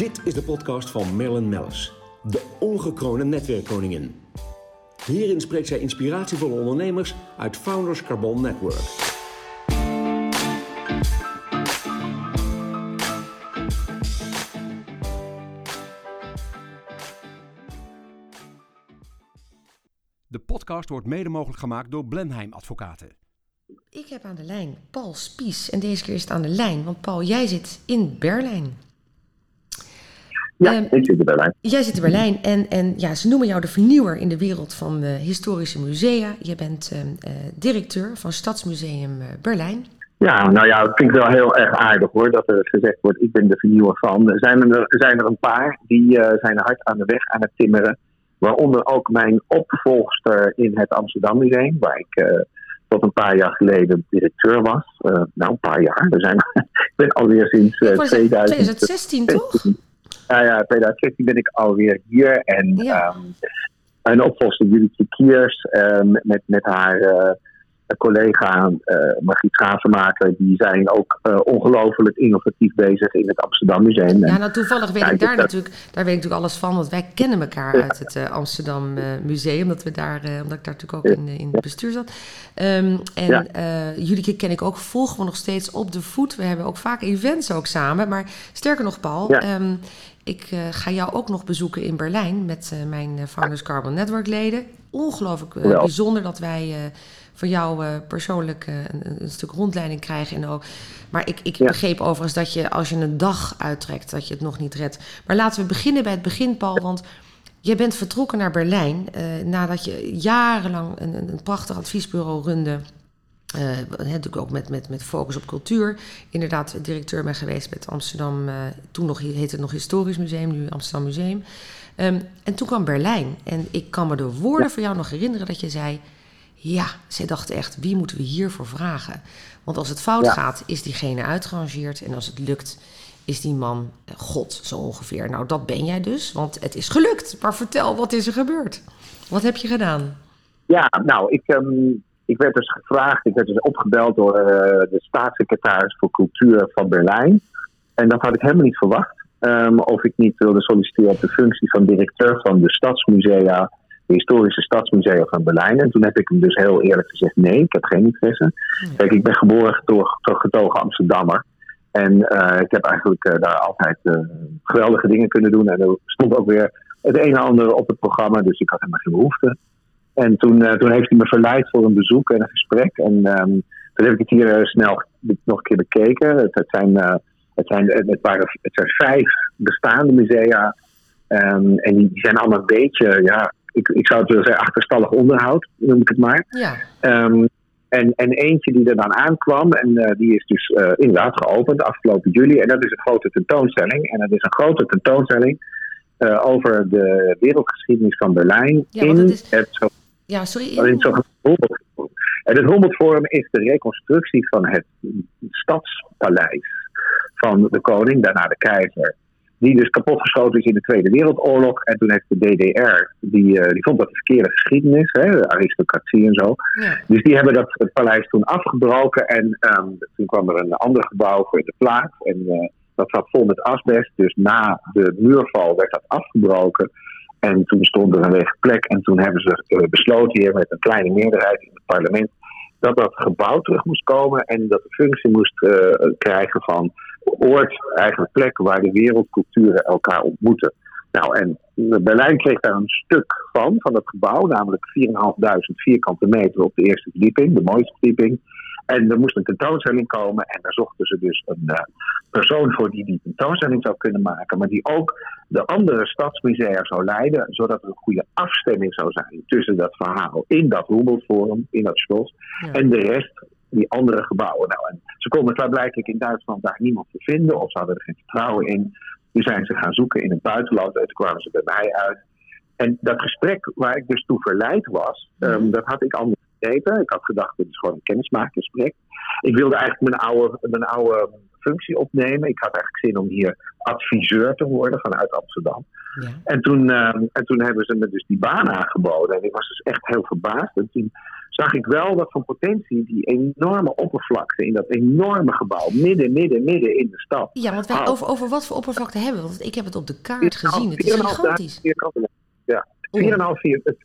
Dit is de podcast van Marilyn Mellis, de ongekroonde netwerkkoningin. Hierin spreekt zij inspiratievolle ondernemers uit Founders Carbon Network. De podcast wordt mede mogelijk gemaakt door Blenheim Advocaten. Ik heb aan de lijn Paul Spies. En deze keer is het aan de lijn, want Paul, jij zit in Berlijn. Ja, Ehm, ik zit in Berlijn. Jij zit in Berlijn en, en ja, ze noemen jou de vernieuwer in de wereld van eh, historische musea. Je bent ehm, eh, directeur van Stadsmuseum eh, Berlijn. Ja, nou ja, het klinkt wel heel erg aardig hoor, dat er gezegd wordt, ik ben de vernieuwer van. Er zijn er, zijn er een paar die zijn hard aan de weg aan het timmeren. Waaronder ook mijn opvolgster in het Amsterdam Museum, waar ik tot een paar jaar geleden directeur was. Nou, een paar jaar. We zijn, ik ben alweer sinds eh, Ik wou zeggen, 2000. 2016 toch? Ja, ja, 2016 ben ik alweer hier. En Ja. ehm, een opvolger, Judith Kiers, ehm, met, met haar eh, collega eh Margriet Schavenmaker, die zijn ook eh, ongelooflijk innovatief bezig in het Amsterdam Museum. Ja, nou toevallig weet Ja, ik daar dat- natuurlijk, daar weet ik natuurlijk alles van, want wij kennen elkaar uit het Amsterdam Museum, omdat we daar, omdat ik daar natuurlijk ook in, in het bestuur zat. Ehm, en jullie ken ik ook, volgen we nog steeds op de voet. We hebben ook vaak events ook samen, maar sterker nog, Paul. Ik eh, ga jou ook nog bezoeken in Berlijn met eh, mijn eh, Founders Carbon Network leden. Ongelooflijk Wel. bijzonder dat wij van jou persoonlijk een, een stuk rondleiding krijgen. En ook, maar ik, ik Ja. begreep overigens dat je als je een dag uittrekt, dat je het nog niet redt. Maar laten we beginnen bij het begin, Paul. Want je bent vertrokken naar Berlijn nadat je jarenlang een, een prachtig adviesbureau runde. Eh, natuurlijk ook met, met, met focus op cultuur. Inderdaad, directeur ben geweest met Amsterdam. eh, toen nog, heette het nog Historisch Museum, nu Amsterdam Museum. Ehm, en toen kwam Berlijn. En ik kan me de woorden van jou nog herinneren dat je zei... Ja, zij dachten echt, wie moeten we hiervoor vragen? Want als het fout Ja. gaat, is diegene uitgerangeerd. En als het lukt, is die man eh, God, zo ongeveer. Nou, dat ben jij dus, want het is gelukt. Maar vertel, wat is er gebeurd? Wat heb je gedaan? ja, nou, ik, ehm, ik werd dus gevraagd, ik werd dus opgebeld door eh, de staatssecretaris voor cultuur van Berlijn. En dat had ik helemaal niet verwacht. ehm, of ik niet wilde solliciteren op de functie van directeur van de stadsmusea, de historische stadsmusea van Berlijn. En toen heb ik hem dus heel eerlijk gezegd: nee, ik heb geen interesse. Kijk, ik ben geboren getogen, getogen Amsterdammer. En eh, ik heb eigenlijk eh, daar altijd geweldige dingen kunnen doen. En er stond ook weer het een en ander op het programma, dus ik had helemaal geen behoefte. En toen, eh, toen heeft hij me verleid voor een bezoek en een gesprek. En ehm, toen heb ik het hier eh, snel nog een keer bekeken. Het, het, zijn, eh, het, zijn, het, waren, het zijn vijf bestaande musea. Ehm, en die, die zijn allemaal een beetje, ja, ik, ik zou het willen zeggen, achterstallig onderhoud, noem ik het maar. Ja, Ehm, en, en eentje die er dan aankwam, en eh, die is dus eh, inderdaad geopend afgelopen juli. En dat is een grote tentoonstelling. En dat is een grote tentoonstelling eh, over de wereldgeschiedenis van Berlijn Ja, in het is- het, ja sorry. Humboldt-forum. En het Humboldt-forum is de reconstructie van het stadspaleis van de koning, daarna de keizer. Die dus kapotgeschoten is in de Tweede Wereldoorlog. En toen heeft de DDR, die, eh, die vond dat een verkeerde geschiedenis, hè, de aristocratie en zo. Ja. Dus die hebben dat het paleis toen afgebroken en ehm, toen kwam er een ander gebouw voor in de plaats. En eh, dat zat vol met asbest. Dus na de muurval werd dat afgebroken. En toen stond er een lege plek. En toen hebben ze eh, besloten hier met een kleine meerderheid in het parlement dat dat gebouw terug moest komen en dat de functie moest eh, krijgen van oord, eigenlijk plek waar de wereldculturen elkaar ontmoeten. Nou, en Berlijn kreeg daar een stuk van, van dat gebouw, namelijk 4.500 vierkante meter op de eerste verdieping, de mooiste verdieping. En er moest een tentoonstelling komen en daar zochten ze dus een eh, persoon voor die die tentoonstelling zou kunnen maken, maar die ook de andere stadsmusea zou leiden, zodat er een goede afstemming zou zijn tussen dat verhaal in dat Humboldt-forum, in dat slot, Ja. en de rest, die andere gebouwen. Nou, en ze konden klaarblijkelijk in Duitsland daar niemand te vinden, of ze hadden er geen vertrouwen in. Nu zijn ze gaan zoeken in het buitenland en toen kwamen ze bij mij uit. En dat gesprek waar ik dus toe verleid was, ehm, Mhm. dat had ik anders ik had gedacht, dit is gewoon een kennismaakgesprek. Ik wilde eigenlijk mijn oude, mijn oude functie opnemen. Ik had eigenlijk zin om hier adviseur te worden vanuit Amsterdam. Ja. En, toen, ehm, en toen hebben ze me dus die baan aangeboden. En ik was dus echt heel verbaasd. En toen zag ik wel wat van potentie die enorme oppervlakte in dat enorme gebouw, midden, midden, midden in de stad. Ja, want wij over, over wat voor oppervlakte hebben we? Want ik heb het op de kaart gezien. Het is gigantisch. Ja, 4,5 vierkante.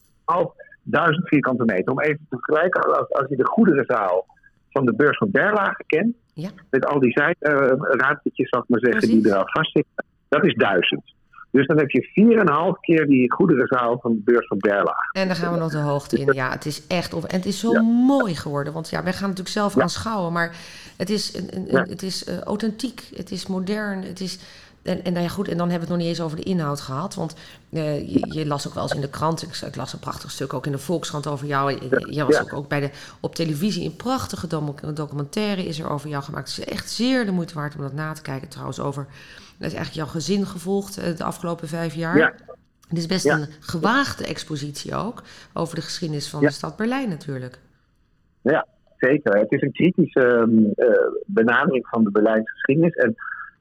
1000 vierkante meter. Om even te vergelijken, als, je de goederenzaal van de beurs van Berlage kent, ja. met al die zijraadjes, eh, zal ik maar zeggen, die er al vastzitten, dat is 1000. Dus dan heb je 4,5 keer die goederenzaal van de beurs van Berlaag. En dan gaan we nog de hoogte in. Ja, het is echt of En het is zo mooi geworden. Want ja, wij gaan natuurlijk zelf ja. aanschouwen. Maar het is, een, het is eh, authentiek. Het is modern. Het is en, en nou ja, goed, en dan hebben we het nog niet eens over de inhoud gehad. Want eh, je, je las ook wel eens in de krant. Ik, ik las een prachtig stuk ook in de Volkskrant over jou. Je- Jij was ook, ook bij de, op televisie. Een prachtige docu- documentaire is er over jou gemaakt. Het is echt zeer de moeite waard om dat na te kijken. Trouwens, over. Dat is eigenlijk jouw gezin gevolgd eh, de afgelopen vijf jaar. Ja. Het is best Ja. een gewaagde expositie ook. Over de geschiedenis van Ja. de stad Berlijn natuurlijk. Ja, zeker. Het is een kritische eh, benadering van de Berlijnse geschiedenis. En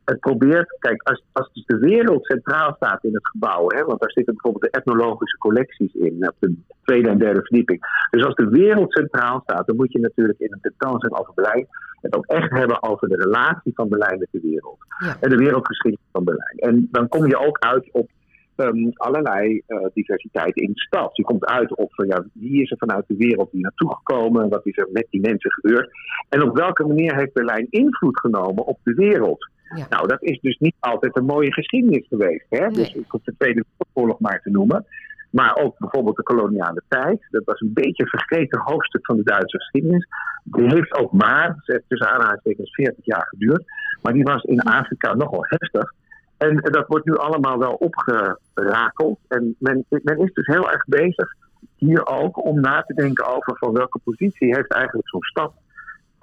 het probeert, kijk, als, als dus de wereld centraal staat in het gebouw, hè, want daar zitten bijvoorbeeld de etnologische collecties in, op de tweede en derde verdieping. Dus als de wereld centraal staat, dan moet je natuurlijk in een tentoonstelling over Berlijn het ook echt hebben over de relatie van Berlijn met de wereld. Ja. En de wereldgeschiedenis van Berlijn. En dan kom je ook uit op ehm, allerlei eh, diversiteit in de stad. Je komt uit op van, ja, wie is er vanuit de wereld hier naartoe gekomen? Wat is er met die mensen gebeurd? En op welke manier heeft Berlijn invloed genomen op de wereld? Ja. Nou, dat is dus niet altijd een mooie geschiedenis geweest. Hè? Nee. Dus ik hoef de Tweede Wereldoorlog maar te noemen. Maar ook bijvoorbeeld de koloniale tijd. Dat was een beetje een vergeten hoofdstuk van de Duitse geschiedenis. Die heeft ook maar, tussen aanhalingstekens, 40 jaar geduurd. Maar die was in Afrika nogal heftig. En dat wordt nu allemaal wel opgerakeld. En men, men is dus heel erg bezig hier ook om na te denken over van welke positie heeft eigenlijk zo'n stad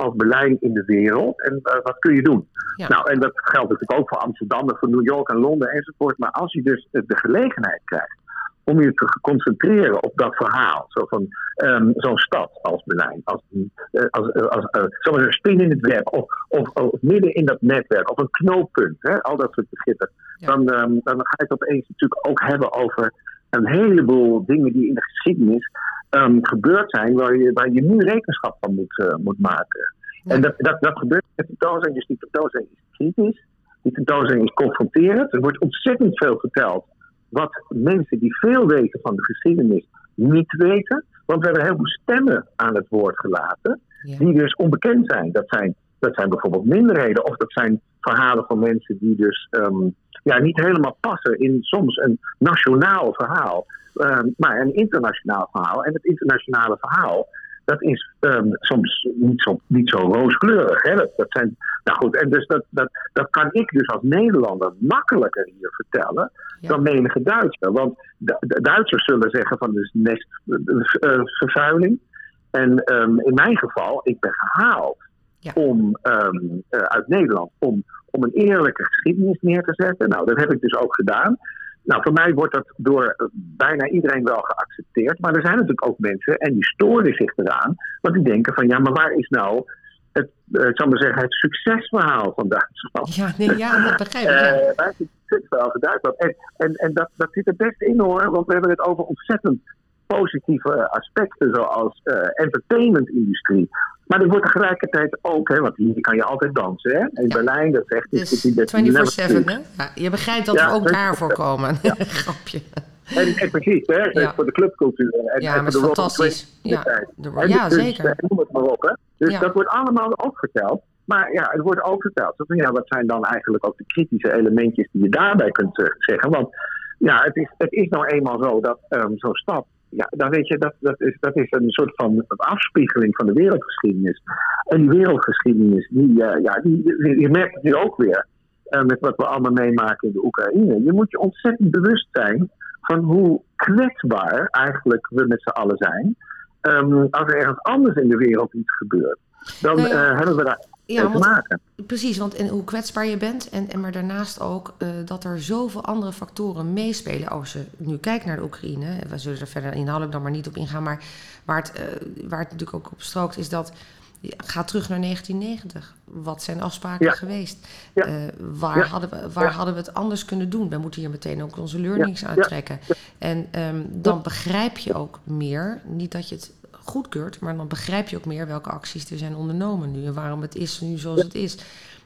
als Berlijn in de wereld en eh, wat kun je doen? Ja. Nou, en dat geldt natuurlijk ook voor Amsterdam en voor New York en Londen enzovoort. Maar als je dus eh, de gelegenheid krijgt om je te concentreren op dat verhaal, zo van ehm, zo'n stad als Berlijn, als, een- eh, als, als, een spin in het web of, of, of midden in dat netwerk of een knooppunt, hè, al dat soort begrippen, Ja. dan, ehm, dan ga je het opeens natuurlijk ook hebben over een heleboel dingen die in de geschiedenis ehm, gebeurd zijn, waar je, waar je nu rekenschap van moet, eh, moet maken. Ja. En dat, dat, dat gebeurt met de tentoonstelling, dus die tentoonstelling is kritisch, die tentoonstelling is confronterend. Er wordt ontzettend veel verteld wat mensen die veel weten van de geschiedenis niet weten. Want we hebben heel veel stemmen aan het woord gelaten Ja. die dus onbekend zijn. Dat zijn, dat zijn bijvoorbeeld minderheden of dat zijn verhalen van mensen die dus ehm, ja, niet helemaal passen in soms een nationaal verhaal, ehm, maar een internationaal verhaal. En het internationale verhaal, dat is ehm, soms niet zo, niet zo rooskleurig. Hè? Dat, dat zijn, nou goed, en dus dat, dat, dat kan ik dus als Nederlander makkelijker hier vertellen Ja. dan menige Duitser. Want de, de Duitsers zullen zeggen van dus nestvervuiling. en ehm, in mijn geval, ik ben gehaald Ja. om, eh, uit Nederland om, om een eerlijke geschiedenis neer te zetten. Nou, dat heb ik dus ook gedaan. Nou, voor mij wordt dat door eh, bijna iedereen wel geaccepteerd. Maar er zijn natuurlijk ook mensen, en die storen zich eraan. Want die denken van, ja, maar waar is nou het, eh, ik zal maar zeggen, het succesverhaal van Duitsland? Ja, nee, ja, dat begrijp ik. Ja. Eh, waar is het succesverhaal van Duitsland? En, en, en dat, dat zit er best in hoor, want we hebben het over ontzettend positieve aspecten, zoals eh entertainmentindustrie. Maar er wordt tegelijkertijd ook, hè, want hier kan je altijd dansen. Hè? In Ja. Berlijn, dat zegt Dus is 24-7, hè? Ja, je begrijpt dat Ja, we ook 24/7. daarvoor komen. Grapje. En, en precies, hè, Ja. voor de clubcultuur. En, Ja, en maar voor het is de fantastisch. Ja, de- dus, zeker. eh, Noem het maar op. Hè. Dus Ja. dat wordt allemaal ook verteld. Maar ja, het wordt ook verteld. Van, ja, wat zijn dan eigenlijk ook de kritische elementjes die je daarbij kunt eh, zeggen? Want ja, het is, het is nou eenmaal zo dat ehm, zo'n stad. Ja, dan weet je, dat, dat, is, dat is een soort van afspiegeling van de wereldgeschiedenis. En die wereldgeschiedenis, die, eh, ja, die, je merkt het nu ook weer. eh, met wat we allemaal meemaken in de Oekraïne. Je moet je ontzettend bewust zijn van hoe kwetsbaar eigenlijk we met z'n allen zijn. Ehm, als er ergens anders in de wereld iets gebeurt, dan eh, hebben we daar Ja, want. Precies, want en hoe kwetsbaar je bent. En, en maar daarnaast ook eh, dat er zoveel andere factoren meespelen. Als je nu kijkt naar de Oekraïne, hè, we zullen er verder inhoudelijk dan maar niet op ingaan. Maar waar het, eh, waar het natuurlijk ook op strookt, is dat. Ga terug naar 1990. Wat zijn afspraken Ja. geweest? Ja. Eh, waar Ja. hadden, we, waar hadden we het anders kunnen doen? We moeten hier meteen ook onze learnings Ja. uittrekken. En ehm, dan begrijp je ook meer. Niet dat je het goedkeurt. Maar dan begrijp je ook meer welke acties er zijn ondernomen nu en waarom het is nu zoals het is.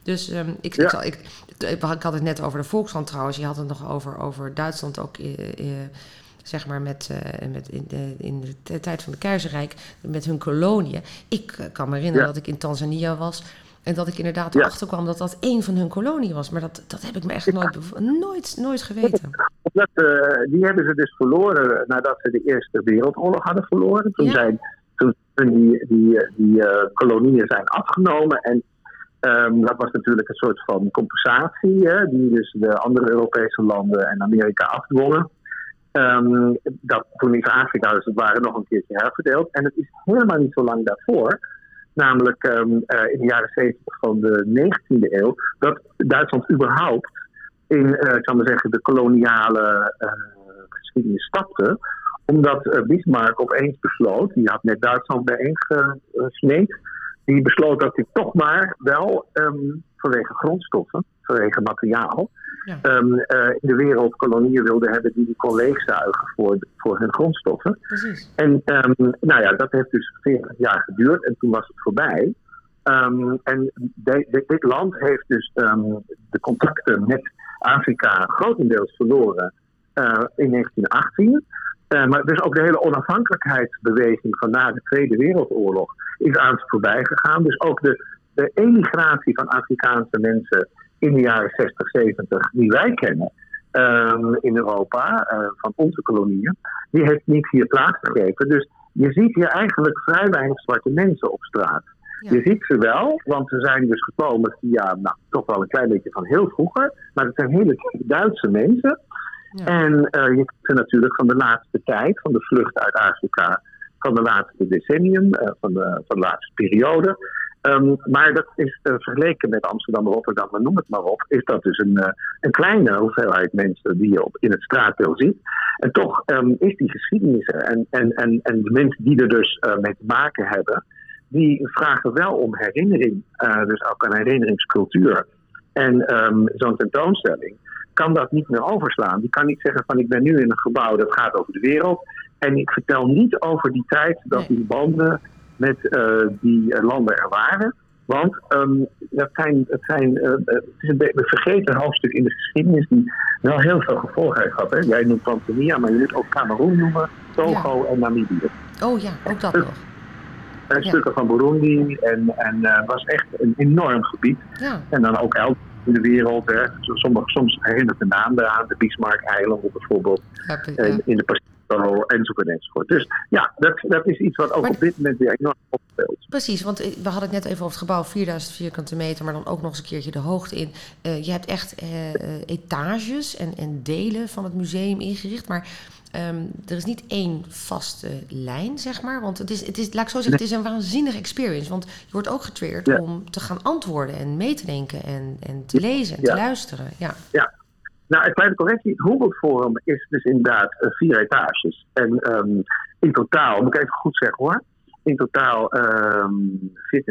Dus um, ik, ik, zal, ik, ik, had het net over de Volksland trouwens. Je had het nog over, over Duitsland ook. Uh, uh, zeg maar met, uh, met in, de, in de tijd van het keizerrijk, met hun koloniën. Ik kan me herinneren ja. dat ik in Tanzania was. En dat ik inderdaad ja. erachter kwam dat dat één van hun koloniën was. Maar dat, dat heb ik me echt nooit, nooit, nooit geweten. Dat, uh, die hebben ze dus verloren nadat ze de Eerste Wereldoorlog hadden verloren. Toen, zijn, toen die, die, die uh, kolonieën zijn afgenomen. En um, dat was natuurlijk een soort van compensatie. Hè, die dus de andere Europese landen en Amerika afdwongen. Um, dat, toen is Afrika dus het waren nog een keertje herverdeeld. En het is helemaal niet zo lang daarvoor namelijk um, uh, in de jaren 70 van de 19e eeuw, dat Duitsland überhaupt in, uh, ik maar zeggen, de koloniale uh, geschiedenis stapte. Omdat Bismarck opeens besloot, die had net Duitsland bijeengesmeed, die besloot dat hij toch maar wel um, vanwege grondstoffen, vanwege materiaal, ja. um, uh, in de wereld kolonieën wilde hebben die die kon leegzuigen voor, voor hun grondstoffen. Precies. En um, nou ja, dat heeft dus 40 jaar geduurd en toen was het voorbij. En de, de, dit land heeft dus de contacten met Afrika grotendeels verloren uh, in 1918. Uh, maar dus ook de hele onafhankelijkheidsbeweging van na de Tweede Wereldoorlog is aan het voorbij gegaan. Dus ook de, de emigratie van Afrikaanse mensen in de jaren 60, 70 die wij kennen um, in Europa, uh, van onze kolonieën, die heeft niet hier plaatsgegrepen. Dus je ziet hier eigenlijk vrij weinig zwarte mensen op straat. Ja. Je ziet ze wel, want ze zijn dus gekomen via, nou, toch wel een klein beetje van heel vroeger, maar het zijn hele Duitse mensen. Ja. En uh, je ziet ze natuurlijk van de laatste tijd, van de vlucht uit Afrika, van de laatste decennium, uh, van, de, van de laatste periode. Um, maar dat is uh, vergeleken met Amsterdam, Rotterdam, maar noem het maar op, is dat dus een, uh, een kleine hoeveelheid mensen die je op, in het straatbeeld ziet. En toch um, is die geschiedenis. En, en, en, en de mensen die er dus uh, mee te maken hebben, die vragen wel om herinnering, dus ook een herinneringscultuur. En um, zo'n tentoonstelling kan dat niet meer overslaan. Die kan niet zeggen van ik ben nu in een gebouw dat gaat over de wereld. En ik vertel niet over die tijd dat die banden met uh, die landen er waren. Want um, dat zijn, het, zijn, uh, het is een, een vergeten hoofdstuk in de geschiedenis die wel heel veel gevolgen heeft gehad. Hè? Jij noemt Tanzania, maar je kunt ook Cameroen noemen, Togo ja. en Namibië. Oh ja, ook dat nog. En ja. stukken van Burundi en het uh, was echt een enorm gebied. Ja. En dan ook elders in de wereld. Hè. Sommige, soms herinnert de naam eraan, de Bismarck-eilanden bijvoorbeeld, in, in de Pacific enzovoort enzovoort. Dus ja, dat, dat is iets wat ook maar, op dit moment weer enorm opspeelt. Precies, want we hadden het net even over het gebouw, 4000 vierkante meter, maar dan ook nog eens een keertje de hoogte in. Uh, je hebt echt uh, etages en, en delen van het museum ingericht, maar um, er is niet één vaste lijn, zeg maar. Want het is, het is laat ik zo zeggen, het is een waanzinnige experience. Want je wordt ook getriggerd ja. om te gaan antwoorden en mee te denken en, en te lezen en ja. te luisteren. Ja. ja. Nou, een kleine correctie. Het Humboldt Forum is dus inderdaad uh, vier etages. En um, in totaal, moet ik even goed zeggen hoor. In totaal um, 24.000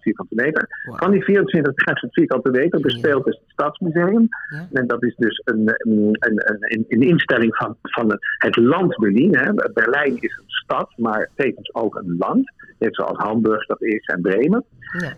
vierkante meter. Wow. Van die 24.000 vierkante meter bespeelt dus het Stadsmuseum. Ja. En dat is dus een, een, een, een, instelling van, van het land Berlijn. Hè. Berlijn is een stad, maar tevens ook een land. Net zoals Hamburg dat is en Bremen.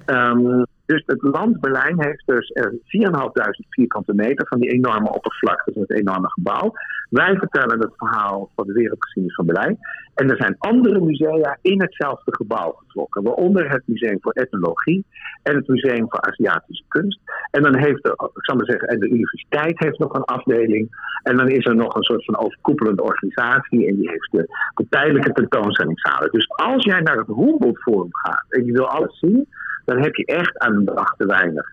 Ja. Um, dus het land Berlijn heeft dus 4.500 vierkante meter van die enorme oppervlakte, dus het enorme gebouw. Wij vertellen het verhaal van de wereldgeschiedenis van Berlijn. En er zijn andere musea in hetzelfde gebouw getrokken. Waaronder het Museum voor Ethnologie en het Museum voor Aziatische Kunst. En dan heeft de, ik zal maar zeggen, en de universiteit heeft nog een afdeling. En dan is er nog een soort van overkoepelende organisatie. En die heeft de, de tijdelijke tentoonstellingszalen. Dus als jij naar het Humboldt Forum gaat en je wil alles zien dan heb je echt aan een dag te weinig.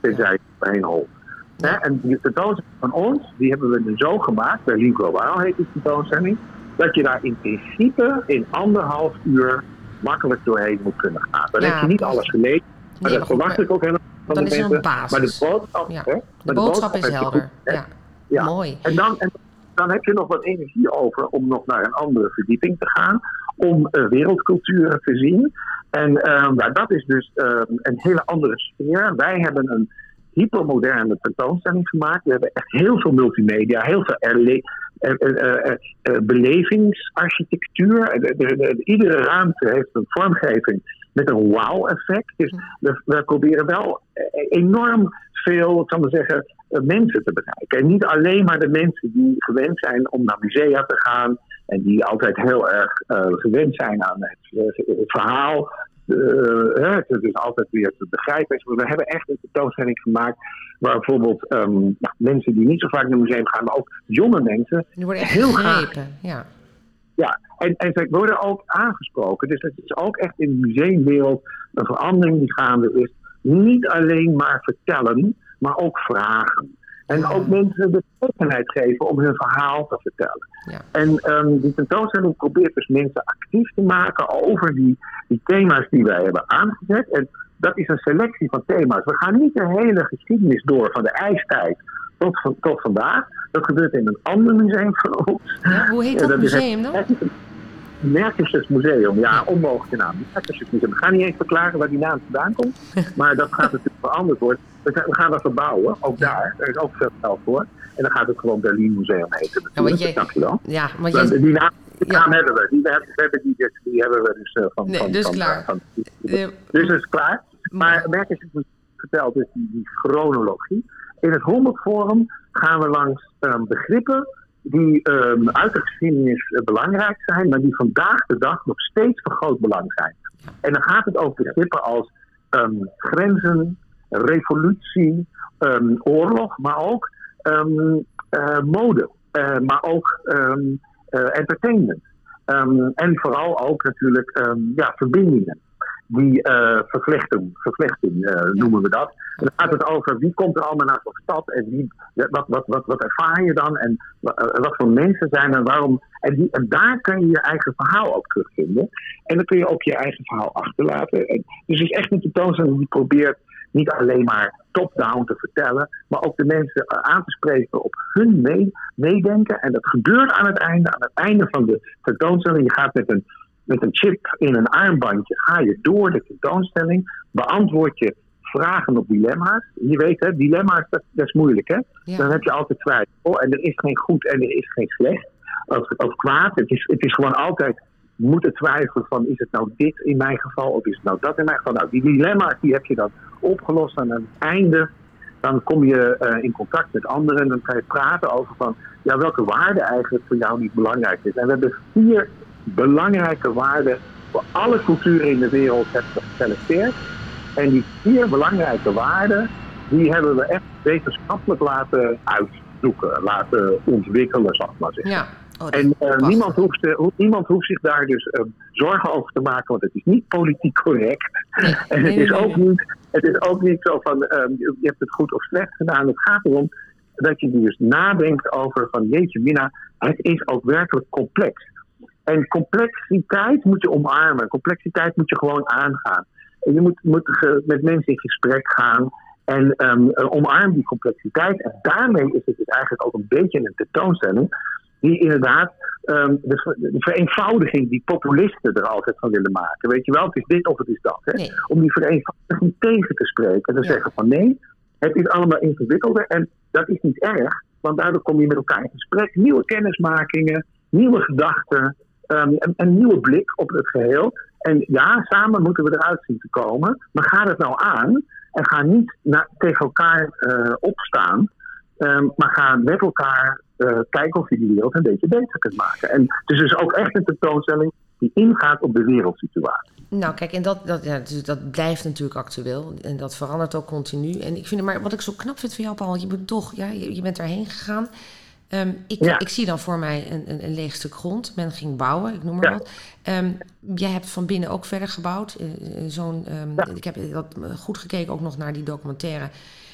Tenzij, je holt. Ja. En die tentoonstelling van ons, die hebben we nu zo gemaakt, bij Lean Global heet die tentoonstelling, dat je daar in principe in anderhalf uur makkelijk doorheen moet kunnen gaan. Dan ja, heb je niet alles gelezen, maar nee, dat verwacht ik ook helemaal van dan de mensen. Maar de boodschap, ja. hè, de, boodschap de is helder. Ja. ja. Mooi. En dan, en dan heb je nog wat energie over om nog naar een andere verdieping te gaan, om uh, wereldculturen te zien. En nou, dat is dus uh, een hele andere sfeer. Wij hebben een hypermoderne tentoonstelling gemaakt. We hebben echt heel veel multimedia, heel veel belevingsarchitectuur. iedere ruimte heeft een vormgeving met een wow-effect. Dus we, we, proberen wel enorm veel, ik maar zeggen, mensen te bereiken. En niet alleen maar de mensen die gewend zijn om naar musea te gaan en die altijd heel erg gewend zijn aan het, het verhaal uh, het is altijd weer te begrijpen. We hebben echt een tentoonstelling gemaakt waar bijvoorbeeld um, nou, mensen die niet zo vaak naar het museum gaan, maar ook jonge mensen die worden echt heel graag. Ja. Ja, en, en ze worden ook aangesproken. Dus het is ook echt in de museumwereld een verandering die gaande is. Niet alleen maar vertellen, maar ook vragen. En ook mensen de gelegenheid geven om hun verhaal te vertellen. Ja. En um, die tentoonstelling probeert dus mensen actief te maken over die, die thema's die wij hebben aangezet. En dat is een selectie van thema's. We gaan niet de hele geschiedenis door van de ijstijd tot, tot vandaag. Dat gebeurt in een ander museum van ons. Ja, hoe heet dat, museum dan? Merkensjes Museum, ja, onmogelijke naam. Merkensjes Museum. We gaan niet eens verklaren waar die naam vandaan komt, maar dat gaat natuurlijk veranderd worden. We gaan dat verbouwen, ook daar. Er is ook veel geld voor. En dan gaat het gewoon Berlin Museum heten. Ja, je, Dank je wel. Ja, je, die naam, die naam hebben we. Die, we hebben, die, die hebben we dus uh, van, nee, van, dus van, klaar. Van, dus het is klaar. Maar Merkensjes vertelt dus die, die chronologie. In het 100 Forum gaan we langs um, begrippen die um, uit de geschiedenis uh, belangrijk zijn, maar die vandaag de dag nog steeds van groot belang zijn. En dan gaat het over begrippen als um, grenzen, revolutie, oorlog, maar ook uh, mode, uh, maar ook entertainment. en vooral ook natuurlijk ja, verbindingen die uh, vervlechting, vervlechting uh, noemen we dat. En dan gaat het over wie komt er allemaal naar zo'n stad en wie, wat, wat, wat, wat ervaar je dan en wat voor mensen zijn en waarom. En, die, en daar kun je je eigen verhaal ook terugvinden. En dan kun je ook je eigen verhaal achterlaten. En, dus het is echt een tentoonstelling die probeert niet alleen maar top-down te vertellen, maar ook de mensen aan te spreken op hun mee, meedenken. En dat gebeurt aan het einde, aan het einde van de tentoonstelling. Je gaat met een met een chip in een armbandje ga je door de tentoonstelling, beantwoord je vragen op dilemma's. Je weet, hè, dilemma's, dat, dat is moeilijk, hè? Dan heb je altijd twijfel. En er is geen goed en er is geen slecht of, of kwaad. Het is, het is gewoon altijd moeten twijfelen van, is het nou dit in mijn geval of is het nou dat in mijn geval? Nou, die dilemma's die heb je dan opgelost aan het einde. Dan kom je uh, in contact met anderen en dan kan je praten over van, ja, welke waarde eigenlijk voor jou niet belangrijk is. En we hebben vier belangrijke waarden voor alle culturen in de wereld hebben geselecteerd. En die vier belangrijke waarden, die hebben we echt wetenschappelijk laten uitzoeken, laten ontwikkelen, zal ik maar zeggen. Ja. Oh, en uh, niemand, hoeft, uh, niemand hoeft zich daar dus uh, zorgen over te maken, want het is niet politiek correct. Nee, en het, nee, is nee, ook niet, het is ook niet zo van je hebt het goed of slecht gedaan. Het gaat erom dat je dus nadenkt over van jeetje mina, het is ook werkelijk complex. En complexiteit moet je omarmen. Complexiteit moet je gewoon aangaan. En je moet, moet met mensen in gesprek gaan. En um, omarm die complexiteit. En daarmee is het dus eigenlijk ook een beetje een tentoonstelling. Die inderdaad um, de, de, vereenvoudiging die populisten er altijd van willen maken. Weet je wel, het is dit of het is dat. Hè? Nee. Om die vereenvoudiging tegen te spreken. En Ja. zeggen van nee, het is allemaal ingewikkelder. En dat is niet erg. Want daardoor kom je met elkaar in gesprek. Nieuwe kennismakingen, nieuwe gedachten. Um, een, nieuwe blik op het geheel. En ja, samen moeten we eruit zien te komen. Maar ga het nou aan en ga niet tegen elkaar uh, opstaan. Um, maar ga met elkaar uh, kijken of je die wereld een beetje beter kunt maken. En het is dus ook echt een tentoonstelling die ingaat op de wereldsituatie. Nou, kijk, en dat, dat, ja, dus dat blijft natuurlijk actueel. En dat verandert ook continu. En ik vind maar wat ik zo knap vind van jou, Paul, je bent toch, ja, je, je bent daarheen gegaan. Um, ik, Ja. ik zie dan voor mij een, een, een leeg stuk grond. Men ging bouwen, ik noem maar Ja. wat. Um, jij hebt van binnen ook verder gebouwd. Uh, uh, zo'n, um, Ja. Ik heb dat goed gekeken ook nog naar die documentaire.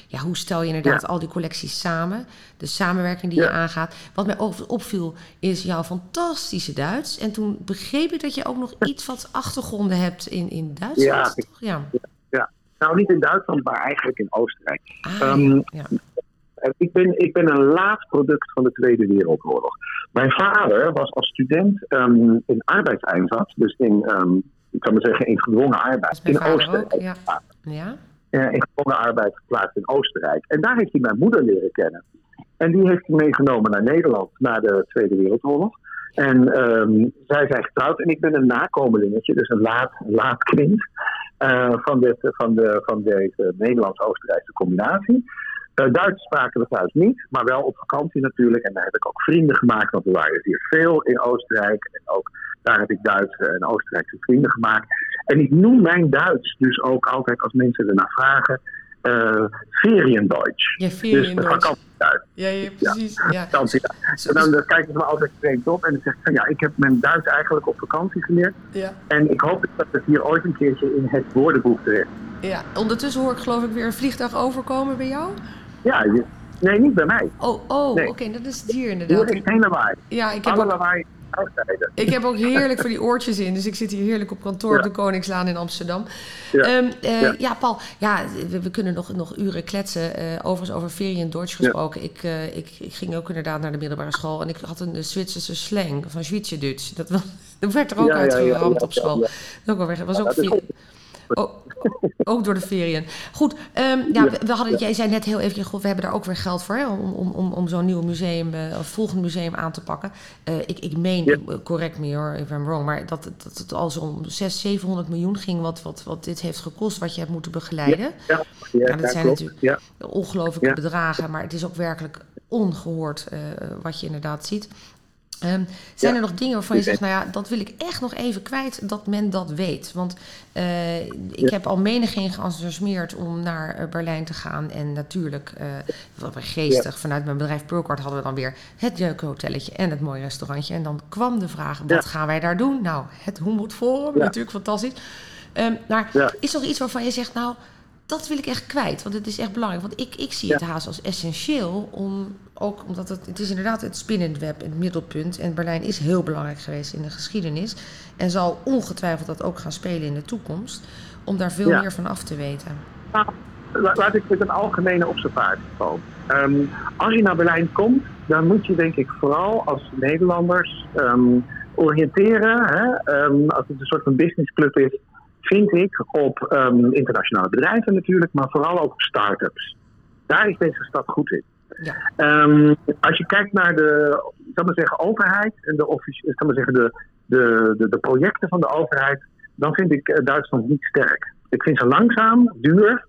Ja, hoe stel je inderdaad Ja. al die collecties samen? De samenwerking die Ja. je aangaat. Wat mij opviel is jouw fantastische Duits. En toen begreep ik dat je ook nog iets wat achtergronden hebt in, in Duitsland. Ja. toch? Ja. Nou, niet in Duitsland, maar eigenlijk in Oostenrijk. Ah, Ehm, ja. Ik ben, ik ben een laat product van de Tweede Wereldoorlog. Mijn vader was als student ehm, in arbeidseinsatz, dus in, ehm, ik kan maar zeggen, in gedwongen arbeid in Oostenrijk. Ja. ja. Eh, in gedwongen arbeid geplaatst in Oostenrijk. En daar heeft hij mijn moeder leren kennen. En die heeft hij meegenomen naar Nederland na de Tweede Wereldoorlog. En ehm, zij zijn getrouwd en ik ben een nakomelingetje, dus een laat, laat kind uh, van, dit, van, de, van deze Nederlands-Oostenrijkse combinatie. Uh, Duits spraken we thuis niet, maar wel op vakantie natuurlijk. En daar heb ik ook vrienden gemaakt, want we waren hier veel in Oostenrijk. En ook daar heb ik Duitse en Oostenrijkse vrienden gemaakt. En ik noem mijn Duits dus ook altijd als mensen ernaar vragen uh, Feriendeutsch. Ja, Feriendeutsch. Dus ja, ja, precies. Ja. En dan, dan kijken ze me altijd vreemd op en dan zeg ik van ja, ik heb mijn Duits eigenlijk op vakantie geleerd. Ja. En ik hoop dat het hier ooit een keertje in het woordenboek terecht. Ja, ondertussen hoor ik geloof ik weer een vliegtuig overkomen bij jou. Ja, je, nee, niet bij mij. Oh, oh Nee. oké, dat is het hier inderdaad. Hier is geen lawaai. Ja, ik heb Alle ook, lawaai ik heb ook heerlijk voor die oortjes in. Dus ik zit hier heerlijk op kantoor op de Koningslaan in Amsterdam. Ja. Ehm, eh, Ja. ja. Paul. Ja, we, we kunnen nog, nog uren kletsen. Eh, overigens over Feriendeutsch gesproken. Ik, eh, ik, ik ging ook inderdaad naar de middelbare school. En ik had een Zwitserse slang van Schweizerdeutsch. Dat, was- dat werd er ook Ja, uit ja, ja, geramd ja, op school. Dat ook was ook goed. Oh, ook door de ferien. Goed, ehm, ja, we, we hadden, jij zei net heel even, God, we hebben daar ook weer geld voor hè, om, om, om, om zo'n nieuw museum, eh, of volgend museum aan te pakken. Eh, ik, ik meen, correct me hoor, if I'm wrong, maar dat, dat het al zo'n 600, 700 miljoen ging wat, wat, wat dit heeft gekost, wat je hebt moeten begeleiden. Ja, dat zijn klopt. natuurlijk-. Ongelooflijke bedragen, maar het is ook werkelijk ongehoord eh, wat je inderdaad ziet. Ehm, zijn Ja. er nog dingen waarvan je zegt, nou ja, dat wil ik echt nog even kwijt, dat men dat weet? Want eh, ik Ja. heb al menigeen geënthousiasmeerd om naar eh, Berlijn te gaan. En natuurlijk, eh wat geestig, vanuit mijn bedrijf Burkhardt hadden we dan weer het jeukenhotelletje en het mooie restaurantje. En dan kwam de vraag, wat gaan wij daar doen? Nou, het Humboldt Forum, natuurlijk fantastisch. Ehm, maar is er nog iets waarvan je zegt, nou, dat wil ik echt kwijt, want het is echt belangrijk. Want ik, ik zie het haast als essentieel, om, ook omdat het, het is inderdaad het spinnend web, het middelpunt. En Berlijn is heel belangrijk geweest in de geschiedenis. En zal ongetwijfeld dat ook gaan spelen in de toekomst. Om daar veel Ja. meer van af te weten. Nou, la- laat ik met een algemene observatie komen. Ehm, als je naar Berlijn komt, dan moet je denk ik vooral als Nederlanders ehm, oriënteren. Hè? Ehm, als het een soort van businessclub is, vind ik op ehm, internationale bedrijven natuurlijk, maar vooral ook op start-ups. Daar is deze stad goed in. Ja. Ehm, als je kijkt naar de zal maar zeggen, overheid en de, zal maar zeggen, de, de, de, de projecten van de overheid, dan vind ik eh, Duitsland niet sterk. Ik vind ze langzaam, duur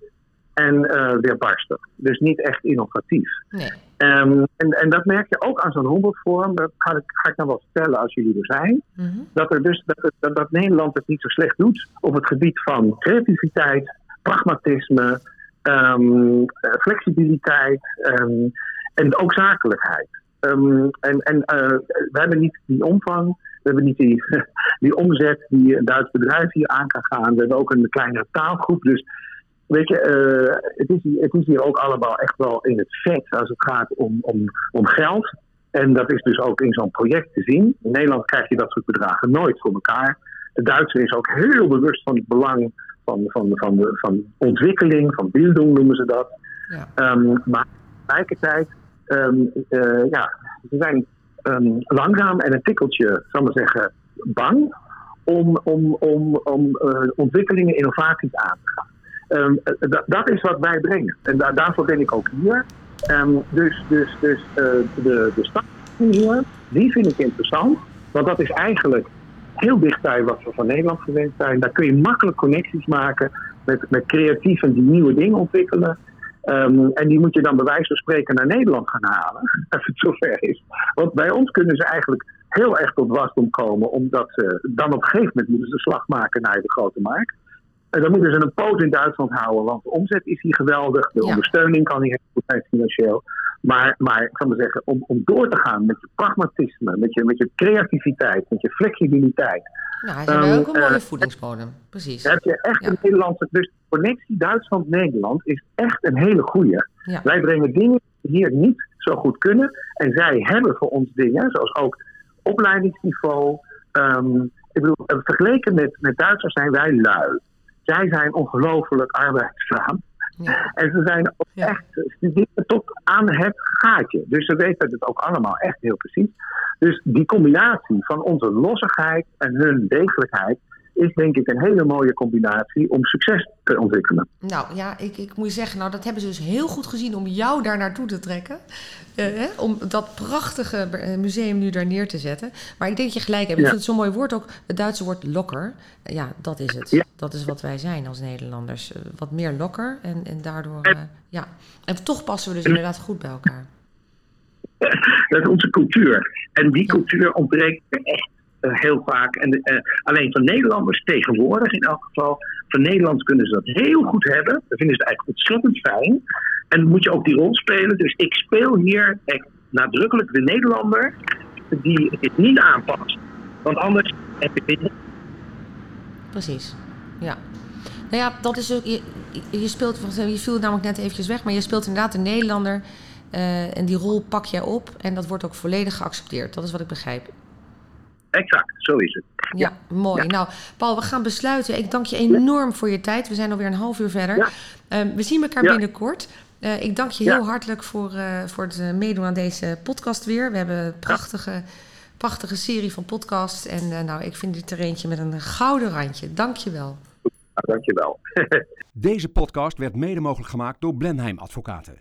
en eh weerbarstig. Dus niet echt innovatief. Nee. Ehm, en, en dat merk je ook aan zo'n Forum. Dat ga ik, ga ik nou wel vertellen als jullie er zijn. Mhm. Dat, er dus, dat, dat, dat Nederland het niet zo slecht doet op het gebied van creativiteit, pragmatisme, ehm, eh, flexibiliteit ehm, en ook zakelijkheid. En en eh, we hebben niet die omvang, we hebben niet die, die omzet die een Duits bedrijf hier aan kan gaan. We hebben ook een kleinere taalgroep. Dus weet je, eh, het, is, hier- het is hier ook allemaal echt wel in het vet als het gaat om, om, om geld. En dat is dus ook in zo'n project te zien. In Nederland krijg je dat soort bedragen nooit voor elkaar. De Duitser is ook heel bewust van het belang van, van, van, de, van ontwikkeling, van bildung noemen ze dat. Ja. Ehm, maar tegelijkertijd, eh, ja, ze zijn ehm, langzaam en een tikkeltje, zal ik maar zeggen, bang om, om, om, om eh, ontwikkelingen, innovaties aan te gaan. Ehm, eh, dat- is wat wij brengen. En da- daarvoor ben ik ook hier. Ehm, dus dus, dus eh, de, de stad hier, die vind ik interessant. Want dat is eigenlijk heel dichtbij wat we van Nederland gewend zijn. Daar kun je makkelijk connecties maken met, met creatieven die nieuwe dingen ontwikkelen. Ehm, en die moet je dan bij wijze van spreken naar Nederland gaan halen, als het zover is. Want bij ons kunnen ze eigenlijk heel erg tot wasdom komen, omdat ze dan op een gegeven moment moeten ze de slag maken naar de grote markt. En dan moeten ze een poot in Duitsland houden, want de omzet is hier geweldig, de Ja. ondersteuning kan hier heel goed zijn financieel. Maar, maar ik kan maar zeggen, om, om door te gaan met je pragmatisme, met je, met je creativiteit, met je flexibiliteit, Nou, hij is Ehm, ook een mooie eh, voedingsbodem. Precies. heb je echt Ja. een Nederlandse. Dus de connectie Duitsland-Nederland is echt een hele goeie. Ja. Wij brengen dingen die hier niet zo goed kunnen. En zij hebben voor ons dingen, zoals ook opleidingsniveau. Ehm, ik bedoel, eh, vergeleken met, met Duitsers zijn wij lui. Zij zijn ongelooflijk arbeidszaam. Ja. En ze zijn ook Ja. echt studeren tot aan het gaatje. Dus ze weten het ook allemaal echt heel precies. Dus die combinatie van onze lossigheid en hun degelijkheid is denk ik een hele mooie combinatie om succes te ontwikkelen. Nou ja, ik, ik moet je zeggen, nou, dat hebben ze dus heel goed gezien om jou daar naartoe te trekken. Uh, hè, om dat prachtige eh, museum nu daar neer te zetten. Maar ik denk dat je gelijk hebt. Ik vind het zo'n mooi woord ook, het Duitse woord lokker. Ja, dat is het. Ja. Dat is wat wij zijn als Nederlanders. wat meer lokker en, en daardoor, ja. En toch passen we dus inderdaad goed bij elkaar. Dat is onze cultuur. En die cultuur ontbreekt echt heel vaak. En uh, alleen van Nederlanders tegenwoordig in elk geval. Van Nederlands kunnen ze dat heel goed hebben. Dat vinden ze eigenlijk ontzettend fijn. En dan moet je ook die rol spelen. Dus ik speel hier echt nadrukkelijk de Nederlander die het niet aanpast. Want anders heb je het Precies, ja. Nou ja, dat is ook. Je, je speelt, je viel namelijk net eventjes weg, maar je speelt inderdaad een Nederlander. Uh, en die rol pak jij op en dat wordt ook volledig geaccepteerd. Dat is wat ik begrijp. Exact, zo is het. Ja, ja. mooi. Ja. Nou, Paul, we gaan besluiten. Ik dank je enorm voor je tijd. We zijn alweer een half uur verder. Ja. Uh, we zien elkaar binnenkort. Uh, ik dank je heel hartelijk voor, uh, voor het meedoen aan deze podcast weer. We hebben een prachtige, prachtige serie van podcasts. En nou, ik vind dit er eentje met een gouden randje. Dank je wel. Dank je wel. Deze podcast werd mede mogelijk gemaakt door Blenheim Advocaten.